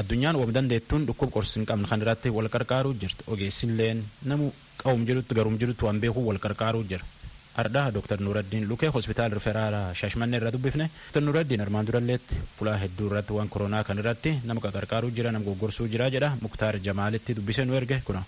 Addunyaan wam dandeettuun dhukkuba qorsi hin qabne kan irratti wal qarqaaruu jirti. Ogeessilleen namu qawum jirutti garum jirutti waan beekuu wal qarqaaruu jira. Ardhaa Dr. Nuraddiin Lukee hospitaala Riferaalaa Shaashmannee irraa dubbifne. Dr. Nuraddiin armaan duralleetti fulaa hedduu irratti waan koronaa kan irratti nama qarqaaruu jira nama goggorsuu jira jedha Muktaar Jamaalitti dubbisee nu erge kuna.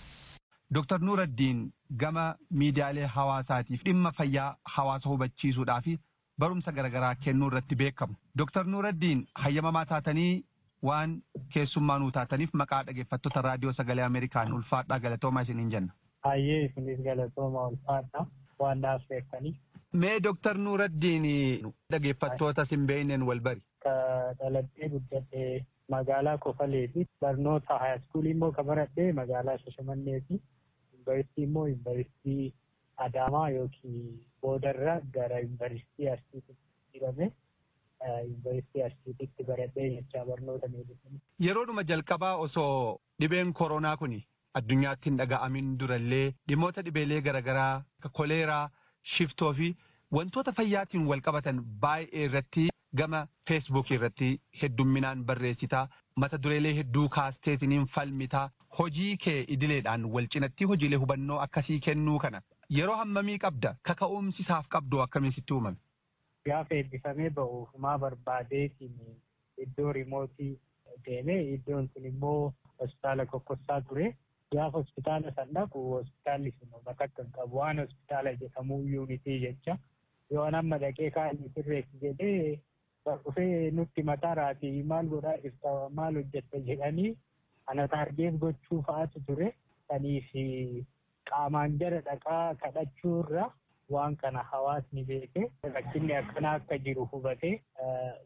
Dr. Nuraddiin gama miidiyaalee hawaasaatiif dhimma fayyaa hawaasa hubachiisuudhaa fi barumsa garaagaraa kennuu irratti beekamu. Dr. Nuraddiin hayyamamaa taatanii waan keessummaa nuu taataniif maqaa dhaggeeffattoota raadiyoo sagalee Ameerikaan ulfaadhaa galatoomaa isiniin jenna. Hayyee isinis galatooma ulfaadhaa waan naaf beektanii. Mee Dr. Nuraddiin dhaggeeffattoota sin beeyneen wal bari. Ka dhaladhee guddadhee magaalaa Kofaleeti barnoota haayaskuulii immoo ka baradhee magaalaa Shashamannee fi yuunivarsiitii immoo yuunivarsiitii Adaamaa yookiin boodarra gara yuunivarsiitii Arsiitti jedhame yuunivarsiitii Arsiititti baradhee jechaa barnoota meedisinii. Yeroodhuma jalqabaa osoo dhibeen koronaa kun addunyaatti hin dhaga'amin durallee dhimmoota dhibeelee garaagaraa koleeraa, shiftoo fi wantoota fayyaatiin wal qabatan baay'ee irratti gama feesbuukii irratti heddumminaan barreessitaa mata dureelee hedduu kaasteetiniin falmitaa hojii kee idileedhaan wal cinatti hojiilee hubannoo akkasii kennuu kana yeroo hammamii qabda kaka'umsi isaaf qabdu akkamiin sitti uumame. Gaafa eebbifamee ba'uufumaa barbaadeetiin iddoo rimootii deemee iddoon sun immoo hospitaala kokkossaa ture. Gaafa hospitaala san dhaqu hospitaalli sun bakka kan qabu waan hospitaala jedhamu yuunitii jecha yoo amma dhaqee kaa'anii sirreessi jedhee dhufee nutti mataa raatii maal godhaa jirta maal hojjetta jedhanii ana taargeef gochuu fa'aatu ture. Saniif qaamaan jara dhaqaa kadhachuurra waan kana hawaasni beeke rakkinni akkana akka jiru hubate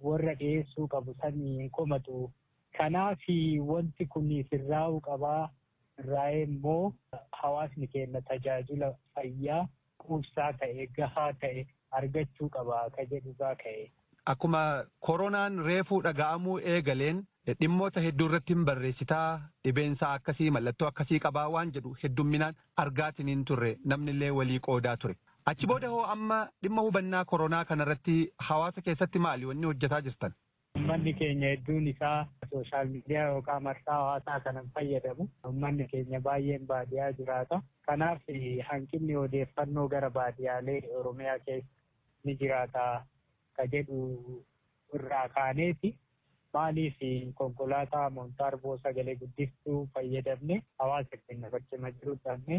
warra dhiyeessuu qabu sanii komatu. Kanaaf wanti kun sirraa'uu qabaa irraa'ee immoo hawaasni keenya tajaajila fayyaa quubsaa ta'e gahaa ta'e argachuu qaba ka jedhugaa ka'e. Akkuma koronaan reefuu dhaga'amuu eegaleen dhimmoota hedduu irratti hin barreessitaa dhibeensaa akkasii mallattoo akkasii qabaa waan jedhu heddumminaan argaatiniin turre namni illee walii qoodaa ture. Achi booda hoo amma dhimma hubannaa koronaa kanarratti hawaasa keessatti maali wanni hojjetaa jirtan? Uummanni keenya hedduun isaa sooshaal miidiyaa yookaan marsaa hawaasaa kanan fayyadamu. Uummanni keenya baay'een baadiyyaa jiraata. Kanaaf hanqinni odeeffannoo gara baadiyyaalee Oromiyaa keessa ni jiraata ka jedhu irraa kaaneeti. Maaliif konkolaataa montaarboo sagalee guddistuu fayyadamne hawaasa keenya bakkuma jiru dhabne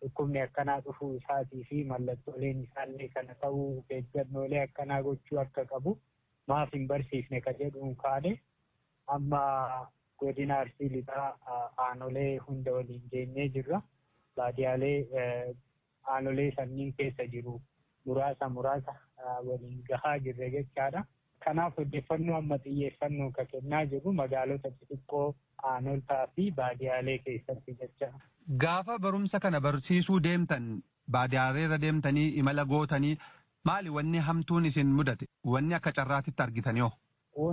dhukkubni akkanaa dhufuu isaatii fi mallattooleen isaallee kana ta'uu eeggannoolee akkanaa gochuu akka qabu maaf hin barsiifne ka jedhuun kaane amma godina arsii lixaa aanolee hunda waliin geenyee jirra. Baadiyyaalee aanolee sanniin keessa jiru muraasa muraasa waliin gahaa jirre jechaadha. Kanaaf odeeffannoo amma xiyyeeffannoo ka kennaa jiru magaalota xixiqqoo aanotaa fi baadiyyaalee keessatti jecha. Gaafa barumsa kana barsiisuu deemtan baadiyyaalee deemtanii imala gootanii maali wanni hamtuun isin mudate wanni akka carraatitti argitanii hoo?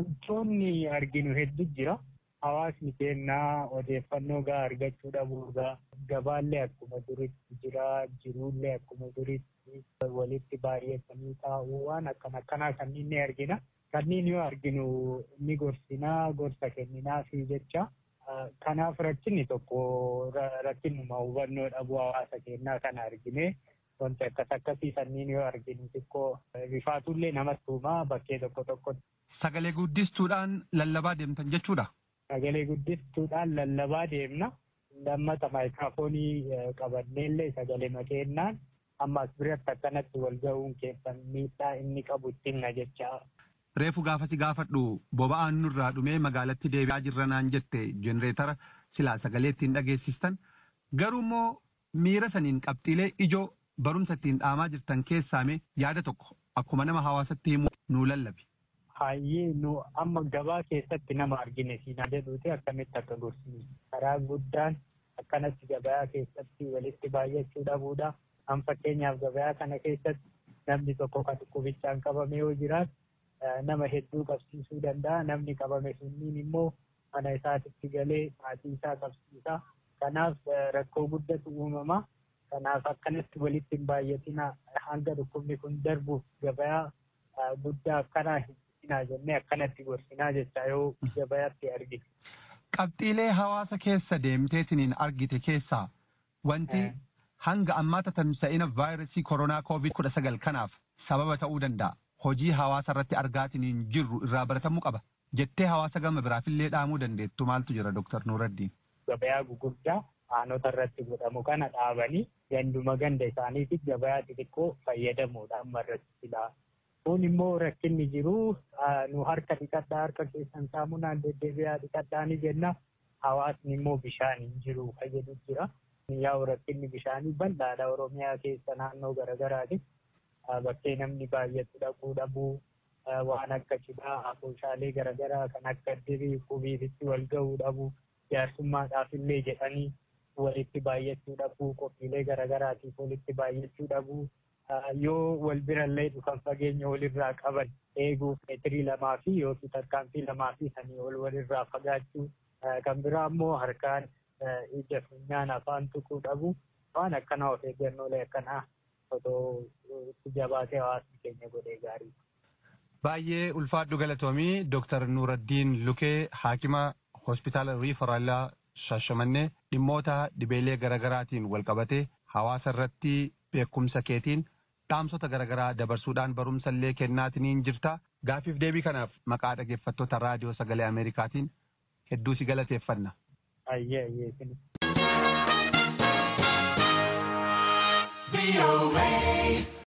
Wantoonni arginu hedduu jira. Hawaasni keenyaa odeeffannoo gahaa argachuu dhabuurraa gabaallee akkuma duritti jira jiruullee akkuma duritti walitti baay'atanii taa'uu waan akkana akkanaa kanneen ni argina. Kanneen yoo arginu ni gorsinaa gorsa kenninaa fi jecha kanaaf rakkinni tokko rakkinnuma hubannoo dhabuu hawaasa keenyaa kana argine wanti akkas akkasii sanniin yoo arginu xiqqoo rifaatullee namatti uumaa bakkee tokko tokkotti. Sagalee guddistuudhaan lallabaa deemtan jechuudha. Sagalee guddistuudhaan lallabaa deemna. Lammata maayikiraafoonii qabanneellee sagalee makeennaan ammas biratti akkanatti wal gahuun keessan miidhaa inni qabu ittiin jecha. Reefu gaafasi gaafadhu boba'aan nurraa dhumee magaalatti deebi'aa jirra naan jette jenereetara silaa sagalee ittiin dhageessistan garuu immoo miira saniin qabxiilee ijoo barumsa ittiin dhaamaa jirtan keessaame yaada tokko akkuma nama hawaasatti himuu nuu lallabi. Hayyee nu amma gabaa keessatti nama argine siinaa jedhuuti akkamitti akka gorsiisu. Karaa guddaan akkanatti gabayaa keessatti walitti baay'achuu dhabuudha. An fakkeenyaaf gabayaa kana keessatti namni tokko kan dhukkubichaan qabame yoo jiraatu nama hedduu qabsiisuu danda'a. Namni qabame sunniin immoo mana isaatitti galee maatii isaa qabsiisa. Kanaaf rakkoo guddatu uumama. Kanaaf akkanatti walitti hin baay'atina hanga dhukkubni kun darbuuf gabayaa guddaa akkanaa gorsinaa jennee akkanatti gorsinaa jecha yoo gabayaatti argite. Qabxiilee hawaasa keessa deemteetiniin argite keessaa wanti hanga ammaata tamsa'ina vaayirasii koronaa koovid kudha sagal kanaaf sababa ta'uu danda'a. Hojii hawaasa irratti argaatiniin jirru irraa baratamuu qaba. Jettee hawaasa gama biraafillee dhaamuu dandeettu maaltu jira Dooktar Nuuraddiin? Gabayaa gugurdaa aanota irratti godhamu kana dhaabanii ganduma ganda isaaniitiif gabayaa xixiqqoo fayyadamuudha amma irratti. Kun immoo rakkinni jiru nu harka dhiqadhaa harka keessan saamunaan deddeebi'aa dhiqadhaa ni jenna. Hawaasni immoo bishaan hin jiru fayyadu jira. Yaa'u rakkinni bishaanii bal'aadha Oromiyaa keessa naannoo garaagaraati. Bakkee namni baay'atu dhaquu dhabuu waan akka cidhaa afoosaalee garaagaraa kan akka dirii qubiiritti wal ga'uu dhabuu jaarsummaadhaaf illee jedhanii walitti baay'achuu dhabuu qophiilee garaagaraatiif walitti baay'achuu dhabuu yoo wal birallee dhufan fageenya walirraa qaban eeguuf meetirii lamaa fi yookiin tarkaanfii lamaa fi sanii ol walirraa fagaachuu kan biraa immoo harkaan ija funyaan afaan tuquu dhabuu waan akkanaa of eeggannoolee akkanaa otoo itti jabaatee hawaasni keenya godhee gaarii. Baay'ee ulfaadhu galatoomii Dooktar Nuuraddiin Lukee Haakima Hospitaala Riifaraalaa Shaashamannee dhimmoota dhibeelee garaagaraatiin walqabatee hawaasa irratti beekumsa keetiin dhaamsota garaagaraa dabarsuudhaan barumsa illee kennaatiniin jirta. Gaafiif deebii kanaaf maqaa dhaggeeffattoota raadiyoo sagalee Ameerikaatiin hedduu si galateeffanna. Ayyee ayyee sini.